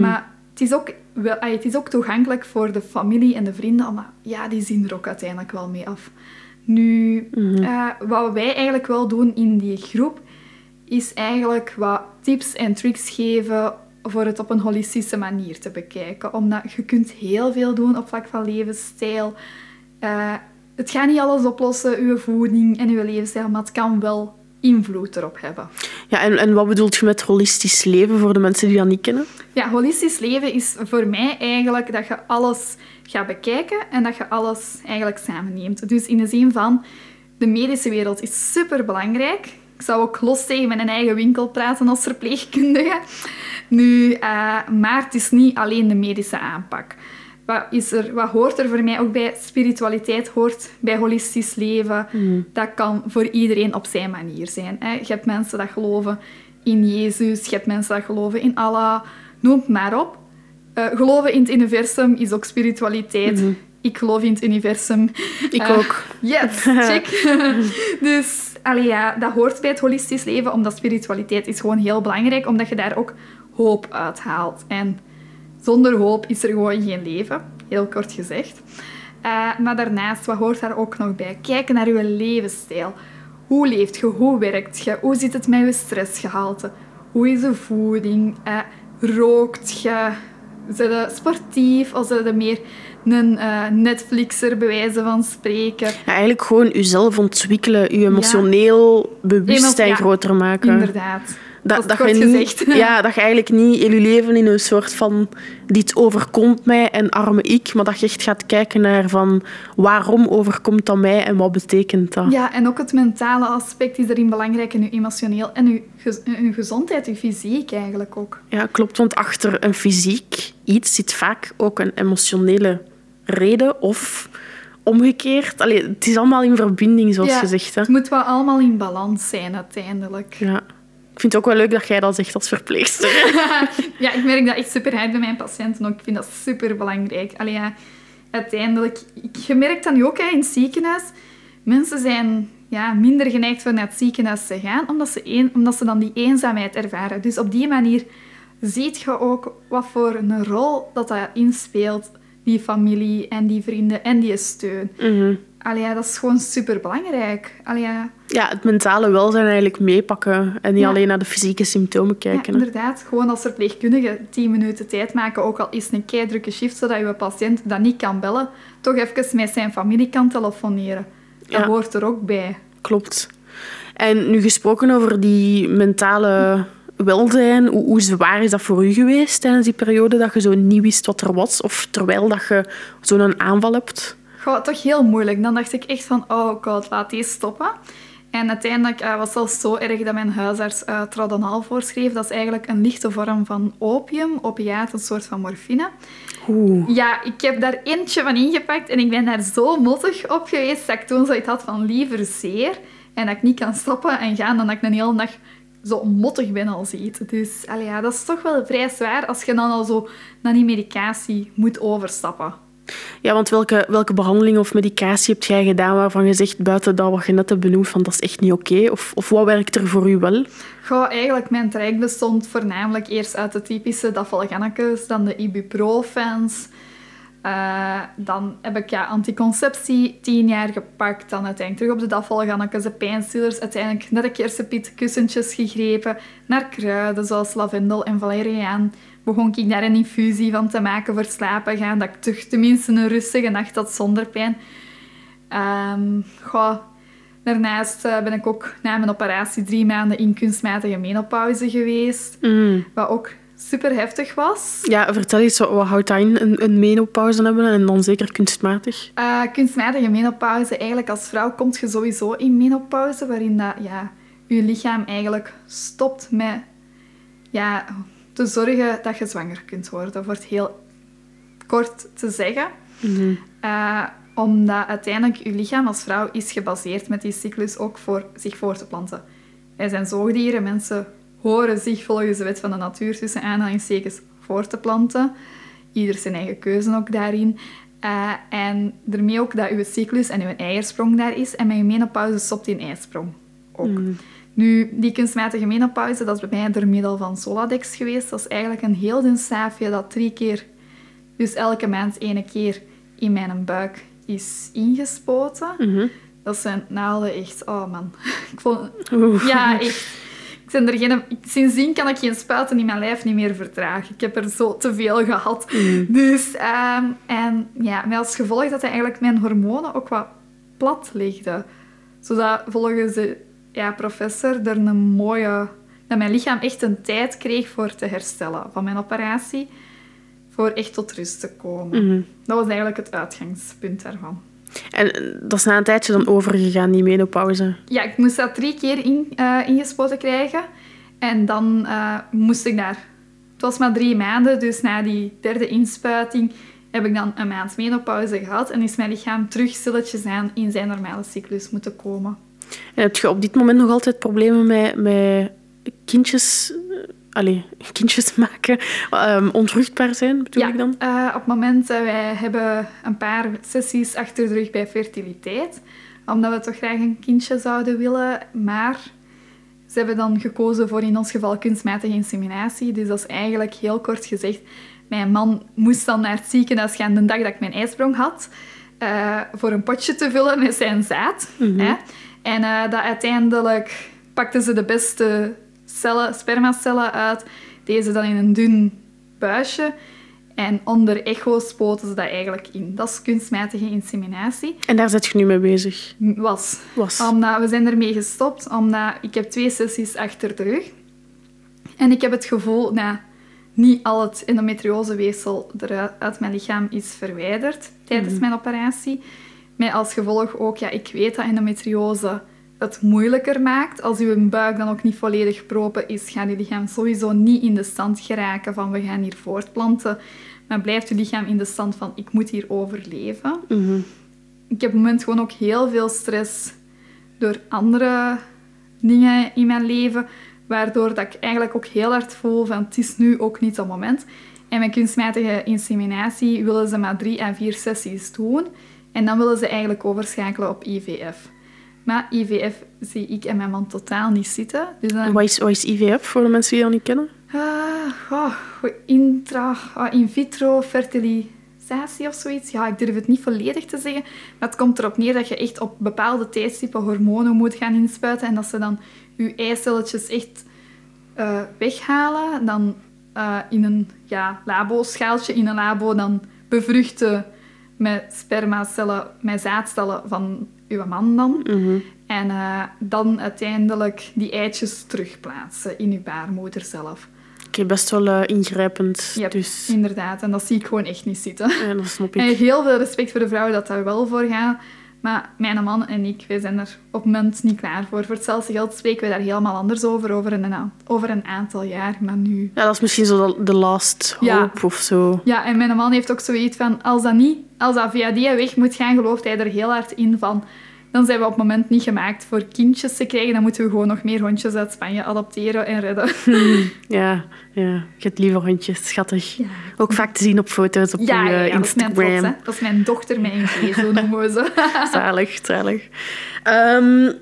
Maar het is, ook wel, ay, het is ook toegankelijk voor de familie en de vrienden. Omdat ja, die zien er ook uiteindelijk wel mee af. Nu, eh, wat wij eigenlijk wel doen in die groep, is eigenlijk wat tips en tricks geven voor het op een holistische manier te bekijken. Omdat je kunt heel veel doen op vlak van levensstijl. Eh, het gaat niet alles oplossen, uw voeding en uw levensstijl, maar het kan wel invloed erop hebben. Ja, en, en wat bedoelt je met holistisch leven voor de mensen die dat niet kennen? Ja, holistisch leven is voor mij eigenlijk dat je alles gaat bekijken en dat je alles eigenlijk samenneemt. Dus in de zin van, de medische wereld is super belangrijk. Ik zou ook los tegen mijn eigen winkel praten als verpleegkundige. Nu, eh, maar het is niet alleen de medische aanpak. Wat, is er, wat hoort er voor mij ook bij? Spiritualiteit hoort bij holistisch leven. Dat kan voor iedereen op zijn manier zijn. Hè. Je hebt mensen dat geloven in Jezus, je hebt mensen dat geloven in Allah. Noem het maar op. Eh, geloven in het universum is ook spiritualiteit. Ik geloof in het universum. Ik Eh, ook. Yes, check. dus allee, ja, dat hoort bij het holistisch leven, omdat spiritualiteit is gewoon heel belangrijk, omdat je daar ook hoop uit haalt. En zonder hoop is er gewoon geen leven, heel kort gezegd. Eh, maar daarnaast, wat hoort daar ook nog bij? Kijken naar je levensstijl. Hoe leeft je? Hoe werkt je? Hoe zit het met je stressgehalte? Hoe is de voeding? Eh, rookt je? Zijn je sportief of zijn je meer een eh, Netflixer, bij wijze van spreken? Ja, eigenlijk gewoon jezelf ontwikkelen, je emotioneel bewustzijn ja, groter maken. Inderdaad. Dat, Dat je niet, ja, dat je eigenlijk niet in je leven in een soort van dit overkomt mij en arme ik, maar dat je echt gaat kijken naar van waarom overkomt dat mij en wat betekent dat. Ja, en ook het mentale aspect is erin belangrijk en je emotioneel en je gezondheid, je fysiek eigenlijk ook. Ja, klopt, want achter een fysiek iets zit vaak ook een emotionele reden of omgekeerd. Allee, het is allemaal in verbinding, zoals Ja, gezegd. Hè? Het moet wel allemaal in balans zijn uiteindelijk. Ja. Ik vind het ook wel leuk dat jij dat zegt als verpleegster. ja, ik merk dat echt super hard bij mijn patiënten ook. Ik vind dat super belangrijk. Allee, ja, uiteindelijk, je merkt dat nu ook hè, in het ziekenhuis. Mensen zijn ja, minder geneigd om naar het ziekenhuis te gaan, omdat ze, een, omdat ze dan die eenzaamheid ervaren. Dus op die manier ziet je ook wat voor een rol dat dat inspeelt, die familie en die vrienden en die steun. Allee, ja, dat is gewoon super belangrijk. Allee, ja, Ja, het mentale welzijn eigenlijk meepakken en niet Ja. alleen naar de fysieke symptomen ja, kijken. hè. inderdaad. Gewoon als verpleegkundige 10 minuten tijd maken, ook al is het een keidrukke shift, zodat je patiënt dat niet kan bellen, toch even met zijn familie kan telefoneren. Dat Ja. hoort er ook bij. Klopt. En nu gesproken over die mentale welzijn, hoe, hoe zwaar is dat voor u geweest tijdens die periode dat je zo niet wist wat er was? Of terwijl dat je zo'n aanval hebt? Goh, toch heel moeilijk. Dan dacht ik echt van, oh god, laat deze stoppen. En uiteindelijk eh, was het zelfs zo erg dat mijn huisarts uh, voorschreef. Dat is eigenlijk een lichte vorm van opium, opiaat, een soort van morfine. Oeh. Ja, ik heb daar eentje van ingepakt en ik ben daar zo mottig op geweest dat ik toen zoiets had van liever zeer. En dat ik niet kan stoppen en gaan dan dat ik een hele dag zo mottig ben als eten. Dus allee, ja, dat is toch wel vrij zwaar als je dan al zo naar die medicatie moet overstappen. Ja, want welke, welke behandeling of medicatie heb jij gedaan waarvan je zegt, buiten dat wat je net hebt benoemd, van dat is echt niet oké? Of, of wat werkt er voor u wel? Goh, eigenlijk mijn traject bestond voornamelijk eerst uit de typische dafalgannekes, dan de ibuprofens. Eh, dan heb ik ja, anticonceptie tien jaar gepakt, dan uiteindelijk terug op de dafalgannekes, de pijnstillers, uiteindelijk naar de kersenpiet kussentjes gegrepen, naar kruiden zoals lavendel en valeriaan. Begon ik daar een infusie van te maken voor slapen gaan, dat ik toch tenminste een rustige nacht had zonder pijn. Ehm, goh, Daarnaast eh, ben ik ook na mijn operatie drie maanden in kunstmatige menopauze geweest. Mm. Wat ook super heftig was. Ja, vertel eens, wat, wat houdt dat in, een, een menopauze hebben en dan zeker kunstmatig? Eh, kunstmatige menopauze, eigenlijk als vrouw komt je sowieso in menopauze, waarin dat, ja, je lichaam eigenlijk stopt met ja, te zorgen dat je zwanger kunt worden. Voor het heel kort te zeggen. Eh, omdat uiteindelijk je lichaam als vrouw is gebaseerd met die cyclus ook voor zich voor te planten. Wij zijn zoogdieren, mensen horen zich volgens de wet van de natuur tussen aanhalingstekens voor te planten. Ieder zijn eigen keuze ook daarin. Eh, en daarmee ook dat uw cyclus en uw eiersprong daar is. En met je menopauze stopt die eiersprong ook. Nu, die kunstmatige menopauze, dat is bij mij door middel van Soladex geweest. Dat is eigenlijk een heel dun staafje dat drie keer, dus elke maand ene keer, in mijn buik is ingespoten. Dat zijn naalden echt... Oh man. Ik vond, Oeh. ja, echt. Ik ben er geen, sindsdien kan ik geen spuiten in mijn lijf niet meer vertragen. Ik heb er zo te veel gehad. Dus, ehm, en ja, met als gevolg dat eigenlijk mijn hormonen ook wat plat legde. Zodat volgens de ja, professor er een mooie... Dat mijn lichaam echt een tijd kreeg voor te herstellen van mijn operatie. Voor echt tot rust te komen. Dat was eigenlijk het uitgangspunt daarvan. En eh, dat is na een tijdje dan overgegaan, die menopauze. Ja, ik moest dat drie keer in, eh, ingespoten krijgen. En dan eh, moest ik daar... Het was maar drie maanden, dus na die derde inspuiting heb ik dan een maand menopauze gehad. En is mijn lichaam terug stilletjes aan in zijn normale cyclus moeten komen. En heb je op dit moment nog altijd problemen met, met kindjes... eh, Allee, kindjes maken, ehm, onvruchtbaar zijn, bedoel ja, ik dan? eh, op het moment, uh, wij hebben een paar sessies achter de rug bij fertiliteit. Omdat we toch graag een kindje zouden willen. Maar ze hebben dan gekozen voor in ons geval kunstmatige inseminatie. Dus dat is eigenlijk heel kort gezegd. Mijn man moest dan naar het ziekenhuis gaan de dag dat ik mijn ijsprong had. Uh, voor een potje te vullen met zijn zaad. Mhm. Hè? En uh, dat uiteindelijk pakten ze de beste cellen, spermacellen uit. Deze dan in een dun buisje. En onder echo spoten ze dat eigenlijk in. Dat is kunstmatige inseminatie. En daar zit je nu mee bezig? Was. Was. Omdat we zijn ermee gestopt. Omdat ik heb twee sessies achter de rug. En ik heb het gevoel dat niet al het endometrioseweefsel eruit uit mijn lichaam is verwijderd tijdens mm -hmm. mijn operatie. Met als gevolg ook, ja, ik weet dat endometriose het moeilijker maakt. Als uw buik dan ook niet volledig propen is, gaat je lichaam sowieso niet in de stand geraken van we gaan hier voortplanten. Maar blijft je lichaam in de stand van ik moet hier overleven. Mm -hmm. Ik heb op het moment gewoon ook heel veel stress door andere dingen in mijn leven. Waardoor dat ik eigenlijk ook heel hard voel van het is nu ook niet het moment. En met kunstmatige inseminatie willen ze maar drie à vier sessies doen. En dan willen ze eigenlijk overschakelen op IVF. Maar IVF zie ik en mijn man totaal niet zitten. Dus dan, Wat is, wat is IVF voor de mensen die dat niet kennen? Ah, oh, intra, ah, in vitro fertilisatie of zoiets. Ja, ik durf het niet volledig te zeggen. Maar het komt erop neer dat je echt op bepaalde tijdstippen hormonen moet gaan inspuiten. En dat ze dan je eicelletjes echt eh, weghalen. Dan eh, in een ja, labo-schaaltje in een labo dan bevruchten met spermacellen, met zaadcellen van uw man dan. Mhm. En eh, dan uiteindelijk die eitjes terugplaatsen in uw baarmoeder zelf. Oké, best wel eh, ingrijpend. Yep, Dus inderdaad. En dat zie ik gewoon echt niet zitten. ja, dat snap En ik. heel veel respect voor de vrouwen dat daar wel voor gaan. Maar mijn man en ik, wij zijn er op het moment niet klaar voor. Voor hetzelfde geld spreken we daar helemaal anders over, over een, over een aantal jaar. Maar nu... Ja, dat is misschien zo de- last Ja. hope of zo. Ja, en mijn man heeft ook zoiets van, als dat niet, als dat via die weg moet gaan, gelooft hij er heel hard in van, dan zijn we op het moment niet gemaakt voor kindjes te krijgen. Dan moeten we gewoon nog meer hondjes uit Spanje adopteren en redden. Ja, ja. Je hebt lieve hondjes, schattig. Ook vaak te zien op foto's op Ja, je ja, ja, dat is mijn trots, Instagram. Dat is mijn dochter, mijn G, zo noemen we ze. Zalig, zalig. Ehm,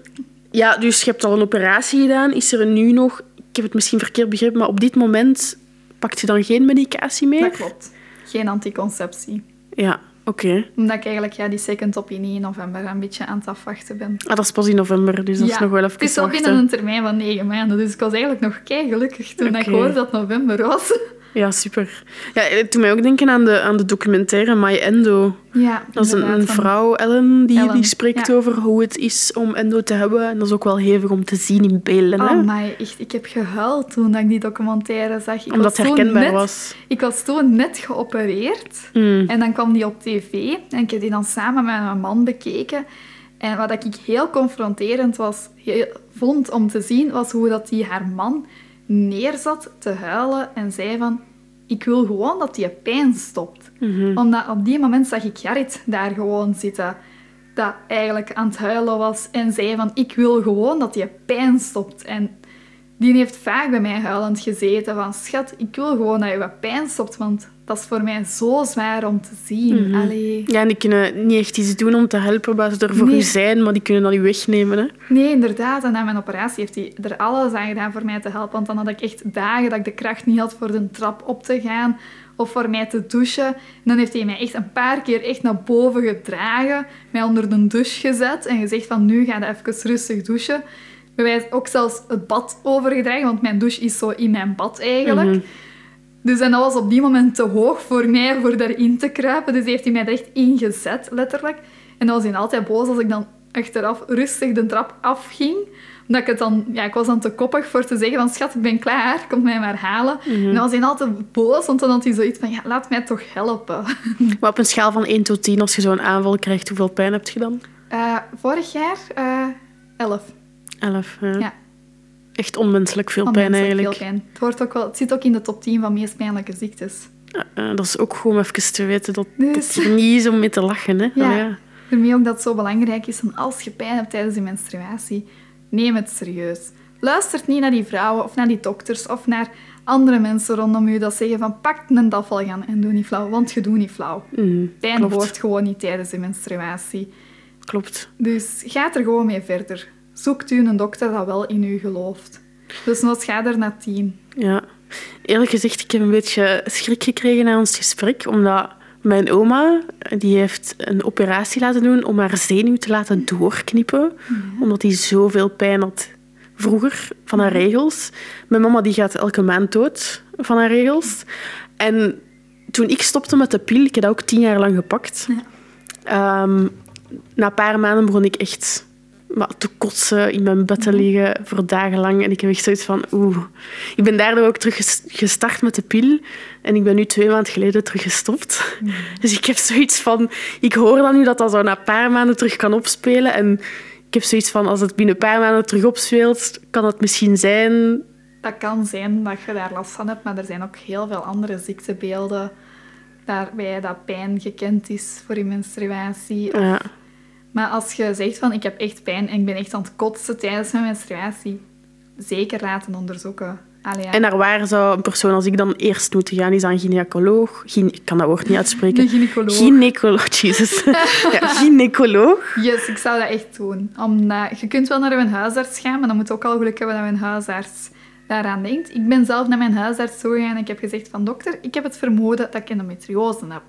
ja, dus je hebt al een operatie gedaan. Is er nu nog... Ik heb het misschien verkeerd begrepen, maar op dit moment pakt je dan geen medicatie meer? Dat klopt. Geen anticonceptie. Ja, oké. Omdat ik eigenlijk ja, die second opinie in november een beetje aan het afwachten ben. Ah, dat is pas in november, dus dat is nog wel even Het is wachten. binnen een termijn van negen maanden, dus ik was eigenlijk nog kei gelukkig toen ik Oké. hoorde dat november was. Ja, super. Ja, het doet mij ook denken aan de, aan de documentaire My Endo. Ja, Dat is een, vrouw, Ellen, die, Ellen, die spreekt ja. over hoe het is om endo te hebben. En dat is ook wel hevig om te zien in beelden. hè? Oh, maar echt, ik heb gehuild toen ik die documentaire zag. Ik Omdat het herkenbaar net, was. Ik was toen net geopereerd Mm. en dan kwam die op tv en ik heb die dan samen met mijn man bekeken. En wat ik heel confronterend was, heel- vond om te zien, was hoe dat die haar man neerzat te huilen en zei van... Ik wil gewoon dat die pijn stopt. Mhm. Omdat op die moment zag ik Gerrit daar gewoon zitten. Dat eigenlijk aan het huilen was. En zei van, ik wil gewoon dat die pijn stopt. En die heeft vaak bij mij huilend gezeten. Van, schat, ik wil gewoon dat je pijn stopt. Want dat is voor mij zo zwaar om te zien. Mhm. Allee. Ja, en die kunnen niet echt iets doen om te helpen waar ze er voor Nee. u zijn, maar die kunnen dat niet wegnemen. Hè? Nee, inderdaad. En na mijn operatie heeft hij er alles aan gedaan voor mij te helpen. Want dan had ik echt dagen dat ik de kracht niet had voor de trap op te gaan of voor mij te douchen. En dan heeft hij mij echt een paar keer echt naar boven gedragen, mij onder de douche gezet en gezegd van nu ga je even rustig douchen. Bij mij ook zelfs het bad overgedragen, want mijn douche is zo in mijn bad eigenlijk. Mhm. Dus en dat was op die moment te hoog voor mij, voor daarin te kruipen. Dus heeft hij mij er echt in gezet, letterlijk. En dan was hij altijd boos als ik dan achteraf rustig de trap afging. Omdat ik het dan... Ja, ik was dan te koppig voor te zeggen van... Schat, ik ben klaar. Kom mij maar halen. En dan was hij altijd boos, want dan had hij zoiets van... Ja, laat mij toch helpen. Maar op een schaal van 1 tot 10, als je zo'n aanval krijgt, hoeveel pijn heb je dan? Eh, vorig jaar... eh 11. 11. Ja. Ja. Echt onmenselijk veel pijn eigenlijk. Veel pijn. Het, hoort ook wel, het zit ook in de top 10 van meest pijnlijke ziektes. Ja, eh, dat is ook gewoon even te weten dat het niet is om mee te lachen. Hè? Ja. Daarmee ook dat het zo belangrijk is, als je pijn hebt tijdens je menstruatie, neem het serieus. Luister niet naar die vrouwen of naar die dokters of naar andere mensen rondom je dat zeggen van pak een dafvalgan en doe niet flauw, want je doet niet flauw. Mhm, Pijn hoort gewoon niet tijdens je menstruatie. Klopt. Dus ga er gewoon mee verder. Zoekt u een dokter dat wel in u gelooft. Dus nog ga er naar tien. Ja. Eerlijk gezegd, ik heb een beetje schrik gekregen na ons gesprek, omdat mijn oma die heeft een operatie laten doen om haar zenuw te laten doorknippen, omdat die zoveel pijn had vroeger van haar regels. Mijn mama die gaat elke maand dood van haar regels. En toen ik stopte met de pil, ik heb dat ook tien jaar lang gepakt, ehm, na een paar maanden begon ik echt maar, te kotsen, in mijn bed te liggen voor dagenlang. En ik heb echt zoiets van, oeh. Ik ben daardoor ook terug ges- gestart met de pil. En ik ben nu twee maanden geleden terug gestopt. Dus ik heb zoiets van... Ik hoor dan nu dat dat zo na een paar maanden terug kan opspelen. En ik heb zoiets van, als het binnen een paar maanden terug opspeelt, kan het misschien zijn... Dat kan zijn dat je daar last van hebt, maar er zijn ook heel veel andere ziektebeelden daarbij dat pijn gekend is voor je menstruatie. Ja, Maar als je zegt van ik heb echt pijn en ik ben echt aan het kotsen tijdens mijn menstruatie, zeker laten onderzoeken. Allee, ja. En naar waar zou een persoon als ik dan eerst moeten gaan? Is dat een gynaecoloog? Gyn- ik kan dat woord niet uitspreken. Een gynaecoloog. Gynaecoloog, Jesus. ja, gynaecoloog. Yes, ik zou dat echt doen. Omdat, je kunt wel naar een huisarts gaan, maar dan moet je ook al geluk hebben dat een huisarts daaraan denkt. Ik ben zelf naar mijn huisarts toegegaan en ik heb gezegd van dokter, ik heb het vermoeden dat ik endometriose heb.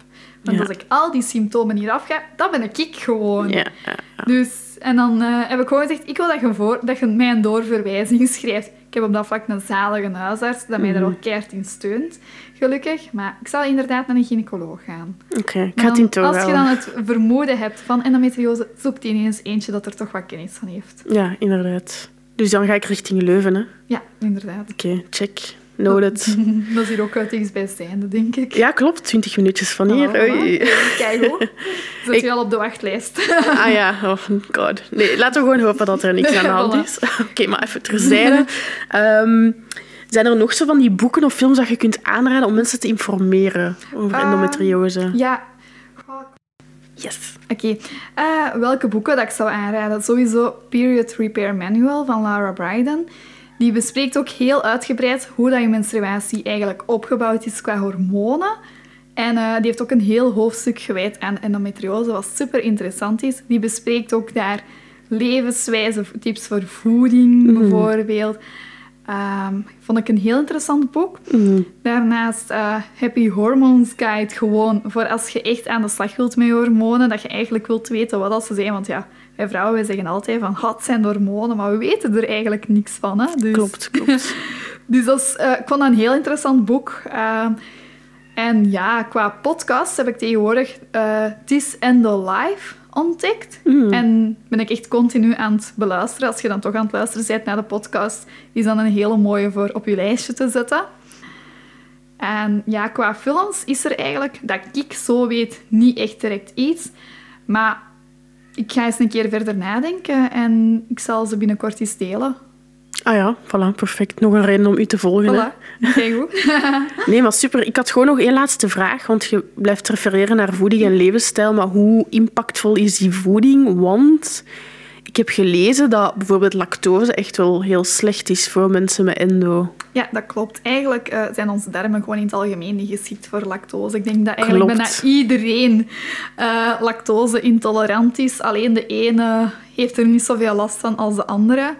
Want Ja. als ik al die symptomen hier afga, dan ben ik ik gewoon. Ja, ja. Dus, en dan eh, heb ik gewoon gezegd, ik wil dat je, voor, dat je mij een doorverwijzing schrijft. Ik heb op dat vlak een zalige huisarts, dat mij Mhm. daar ook keihard in steunt, gelukkig. Maar ik zal inderdaad naar een gynaecoloog gaan. Oké, ik ga het als je dan het vermoeden hebt van endometriose, zoek die ineens eentje dat er toch wat kennis van heeft. Ja, inderdaad. Dus dan ga ik richting Leuven, hè. Oké, Ja, inderdaad. check. Noted. Dat is hier ook het dichtstbijzijnde, denk ik. Ja, klopt. 20 minuutjes van hier. Oh, Oei. Kijk hoor. Zet Ik- je al op de wachtlijst. Ah ja, oh god. Nee, laten we gewoon hopen dat er niks aan de hand is. Oké, maar even terzijde. Ehm, zijn er nog zo van die boeken of films dat je kunt aanraden om mensen te informeren over Ah. endometriose? Ja. Yes. Oké, Eh, welke boeken dat ik zou aanraden? Sowieso Period Repair Manual van Laura Brydon. Die bespreekt ook heel uitgebreid hoe dat je menstruatie eigenlijk opgebouwd is qua hormonen. En eh, die heeft ook een heel hoofdstuk gewijd aan endometriose, wat super interessant is. Die bespreekt ook daar levenswijze tips voor voeding, bijvoorbeeld. Ehm, vond ik een heel interessant boek. Daarnaast eh, Happy Hormones Guide gewoon voor als je echt aan de slag wilt met je hormonen, dat je eigenlijk wilt weten wat dat ze zijn. Want ja, wij vrouwen wij zeggen altijd van, "Ha, het zijn hormonen, maar we weten er eigenlijk niks van. Hè? Dus, Klopt, klopt. Dus dat is, eh, ik vond dat een heel interessant boek. Ehm, en ja, qua podcast heb ik tegenwoordig eh This Endo Live ontdekt. En ben ik echt continu aan het beluisteren. Als je dan toch aan het luisteren bent naar de podcast, is dan een hele mooie voor op je lijstje te zetten. En ja, qua films is er eigenlijk, dat ik zo weet, niet echt direct iets. Maar ik ga eens een keer verder nadenken en ik zal ze binnenkort eens delen. Ah ja, voilà, perfect. Nog een reden om u te volgen. Voilà, heel goed. Nee, maar super. Ik had gewoon nog één laatste vraag, want je blijft refereren naar voeding en levensstijl, maar hoe impactvol is die voeding? Want ik heb gelezen dat bijvoorbeeld lactose echt wel heel slecht is voor mensen met endo. Ja, dat klopt. Eigenlijk eh, zijn onze darmen gewoon in het algemeen niet geschikt voor lactose. Ik denk dat eigenlijk Klopt. bijna iedereen eh, lactose-intolerant is. Alleen de ene heeft er niet zoveel last van als de andere.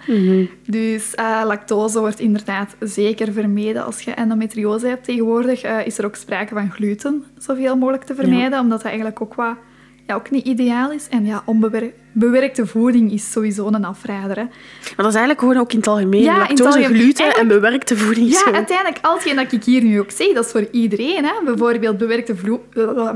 Dus eh, lactose wordt inderdaad zeker vermeden. Als je endometriose hebt tegenwoordig, eh, is er ook sprake van gluten zoveel mogelijk te vermijden. Omdat dat eigenlijk ook, wat, ja, ook niet ideaal is. En ja, onbewerkte voeding is sowieso een afrader. Hè. Maar dat is eigenlijk gewoon ook in het algemeen. Ja, in het lactose, gluten en bewerkte voeding. Ja, uiteindelijk, al hetgeen dat ik hier nu ook zeg, dat is voor iedereen. Hè? Bijvoorbeeld bewerkte vloe...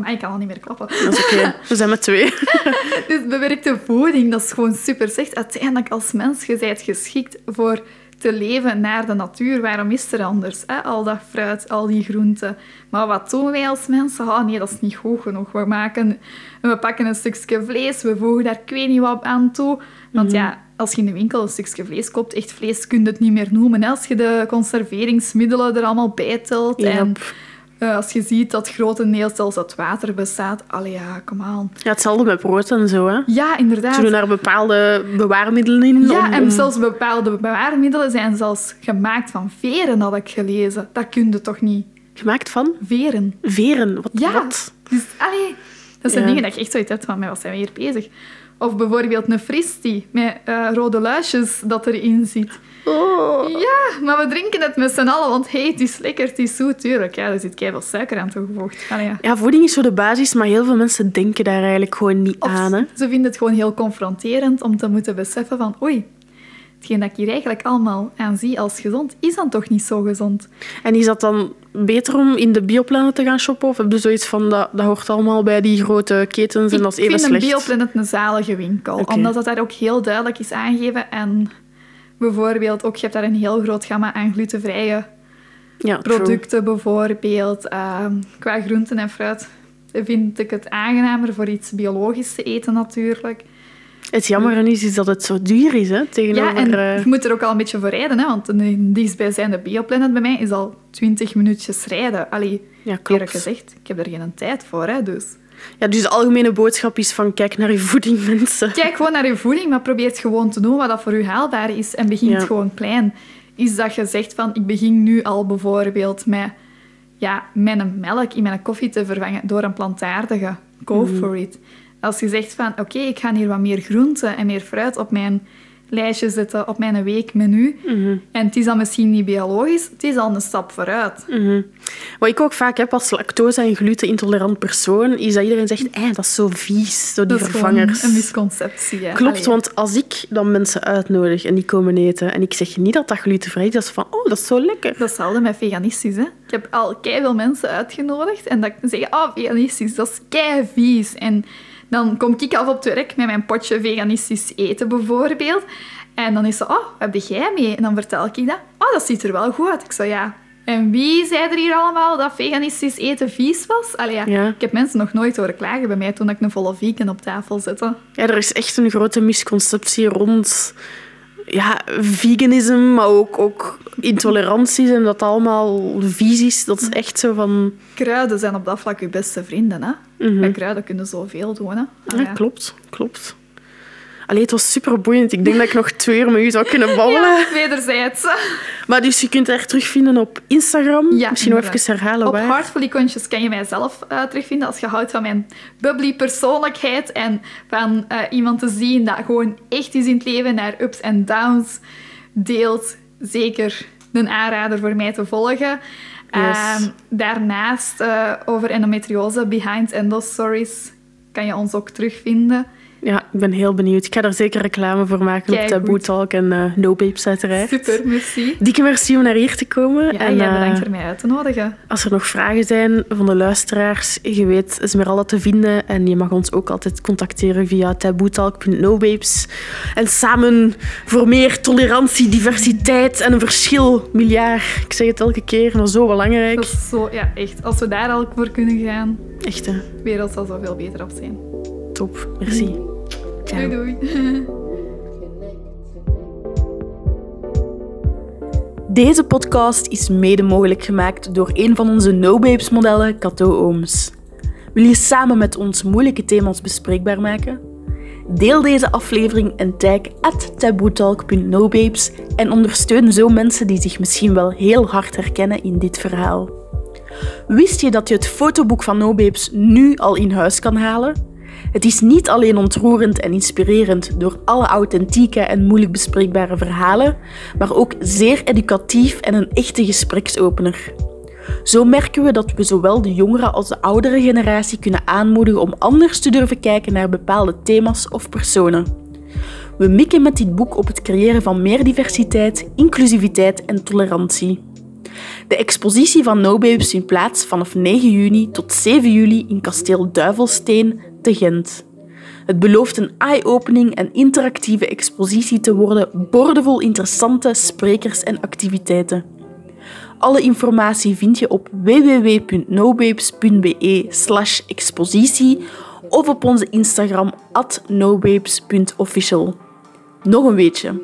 Maar ik kan al niet meer klappen. Dat is oké. We zijn met twee. Dus bewerkte voeding, dat is gewoon super slecht. Uiteindelijk, als mens, je bent geschikt voor te leven naar de natuur. Waarom is er anders? Hè? Al dat fruit, al die groenten. Maar wat doen wij als mensen? Ah, nee, dat is niet goed genoeg. We, maken, we pakken een stukje vlees, we voegen daar ik weet niet wat aan toe. Want ja, als je in de winkel een stukje vlees koopt, echt vlees kun je het niet meer noemen. Hè? Als je de conserveringsmiddelen er allemaal bij telt. En Eh, als je ziet dat grotendeels zelfs uit water bestaat. Allee, ja, kom aan. Ja, hetzelfde met brood en zo. Hè. Ja, inderdaad. Ze doen daar bepaalde bewaarmiddelen in. Ja, om- en zelfs bepaalde bewaarmiddelen zijn zelfs gemaakt van veren, had ik gelezen. Dat kun je toch niet? Gemaakt van Veren. veren. Wat? Ja. wat? Dus, allee, dat zijn Ja. dingen dat je echt zoiets hebt van, met wat zijn we hier bezig? Of bijvoorbeeld een fristi met eh, rode luisjes dat erin zit. Oh. Ja, maar we drinken het met z'n allen, want hey, het is lekker, het is zoet, tuurlijk. Ja, er zit keihard suiker aan toegevoegd. Allee, ja. Ja, voeding is zo de basis, maar heel veel mensen denken daar eigenlijk gewoon niet Of aan. Hè. ze vinden het gewoon heel confronterend om te moeten beseffen van oei, hetgeen dat ik hier eigenlijk allemaal aan zie als gezond, is dan toch niet zo gezond. En is dat dan beter om in de bioplannen te gaan shoppen? Of heb je zoiets van, dat, dat hoort allemaal bij die grote ketens en ik dat is even vind slecht? een Bioplanet een zalige winkel, omdat dat daar ook heel duidelijk is aangegeven. En bijvoorbeeld ook, je hebt daar een heel groot gamma aan glutenvrije ja, true. producten bijvoorbeeld. Ehm, qua groenten en fruit vind ik het aangenamer voor iets biologisch te eten natuurlijk. Het jammer is, is dat het zo duur is, hè, Ja, tegenover... en eh, je moet er ook al een beetje voor rijden, hè, want een dichtstbijzijnde Bioplanet bij mij is al 20 minuutjes rijden. Allee, ja, eerlijk klopt. gezegd, ik heb er geen tijd voor, hè, dus... Ja, dus de algemene boodschap is van, kijk naar je voeding, mensen. Kijk gewoon naar je voeding, maar probeer het gewoon te doen wat dat voor u haalbaar is en begin Ja. gewoon klein. is dat je zegt van ik begin nu al bijvoorbeeld met ja, mijn melk in mijn koffie te vervangen door een plantaardige. Go for it. Als je zegt van oké, ik ga hier wat meer groenten en meer fruit op mijn lijstje zetten, op mijn weekmenu. En het is dan misschien niet biologisch, het is al een stap vooruit. Wat ik ook vaak heb als lactose- en glutenintolerant persoon, is dat iedereen zegt, eh, dat is zo vies, zo die Dat vervangers. een misconceptie. hè. Klopt, Allee. want als ik dan mensen uitnodig en die komen eten en ik zeg niet dat dat glutenvrij is, dat is van, oh, dat is zo lekker. Hetzelfde met veganistisch. Hè? Ik heb al veel mensen uitgenodigd en dat zeggen, oh, veganistisch, dat is kei vies. En dan kom ik af op het werk met mijn potje veganistisch eten bijvoorbeeld. En dan is ze, oh, wat heb jij mee? En dan vertel ik dat, oh, dat ziet er wel goed uit. Ik zo, ja. En wie zei er hier allemaal dat veganistisch eten vies was? Allee, ja, Ja. Ik heb mensen nog nooit horen klagen bij mij toen ik een volle vegan op tafel zette. Ja, er is echt een grote misconceptie rond ja, veganisme, maar ook, ook intoleranties en dat allemaal vies is. Dat is echt zo van... Kruiden zijn op dat vlak je beste vrienden. Hè? Met kruiden kunnen zoveel doen. Hè? Ja, klopt, klopt. Allee, het was super boeiend. Ik denk dat ik nog twee uur met u zou kunnen babbelen. Ja, wederzijds. Maar dus je kunt haar terugvinden op Instagram. Ja, Misschien nog even herhalen Op waar. Heartful Icoontjes kan je mijzelf eh, terugvinden als je houdt van mijn bubbly persoonlijkheid en van eh, iemand te zien dat gewoon echt is in het leven naar ups en downs deelt. Zeker een aanrader voor mij te volgen. Ehm, daarnaast eh, over endometriose, Behind Endo Stories, kan je ons ook terugvinden. Ja, ik ben heel benieuwd. Ik ga er zeker reclame voor maken op Kijk, Taboe goed. Talk en eh No Babes uiteraard. Super, merci. Dikke merci om naar hier te komen. Ja, en, jij eh, bedankt voor mij uit te nodigen. Als er nog vragen zijn van de luisteraars, je weet Esmeralda te vinden. En je mag ons ook altijd contacteren via taboetalk.nobabes. En samen voor meer tolerantie, diversiteit en een verschil. Miljard. Ik zeg het elke keer, maar zo belangrijk. Dat is zo, ja, echt. Als we daar al voor kunnen gaan, Echt, hè. wereld zal zoveel beter op zijn. Top. Merci. Ciao. Doei, doei. Deze podcast is mede mogelijk gemaakt door een van onze No Babes modellen, Cato Ooms. Wil je samen met ons moeilijke thema's bespreekbaar maken? Deel deze aflevering en tag at taboetalk.nobabes en ondersteun zo mensen die zich misschien wel heel hard herkennen in dit verhaal. Wist je dat je het fotoboek van No Babes nu al in huis kan halen? Het is niet alleen ontroerend en inspirerend door alle authentieke en moeilijk bespreekbare verhalen, maar ook zeer educatief en een echte gespreksopener. Zo merken we dat we zowel de jongere als de oudere generatie kunnen aanmoedigen om anders te durven kijken naar bepaalde thema's of personen. We mikken met dit boek op het creëren van meer diversiteit, inclusiviteit en tolerantie. De expositie van No Babes vindt plaats vanaf 9 juni tot 7 juli in kasteel Duivelsteen Gent. Het belooft een eye-opening en interactieve expositie te worden, boordevol interessante sprekers en activiteiten. Alle informatie vind je op www.nobabes.be expositie of op onze Instagram at nobabes.official. Nog een weetje.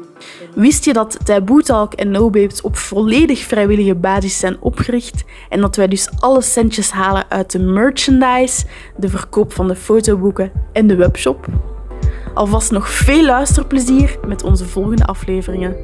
Wist je dat Taboe Talk en No Babes op volledig vrijwillige basis zijn opgericht en dat wij dus alle centjes halen uit de merchandise, de verkoop van de fotoboeken en de webshop? Alvast nog veel luisterplezier met onze volgende afleveringen.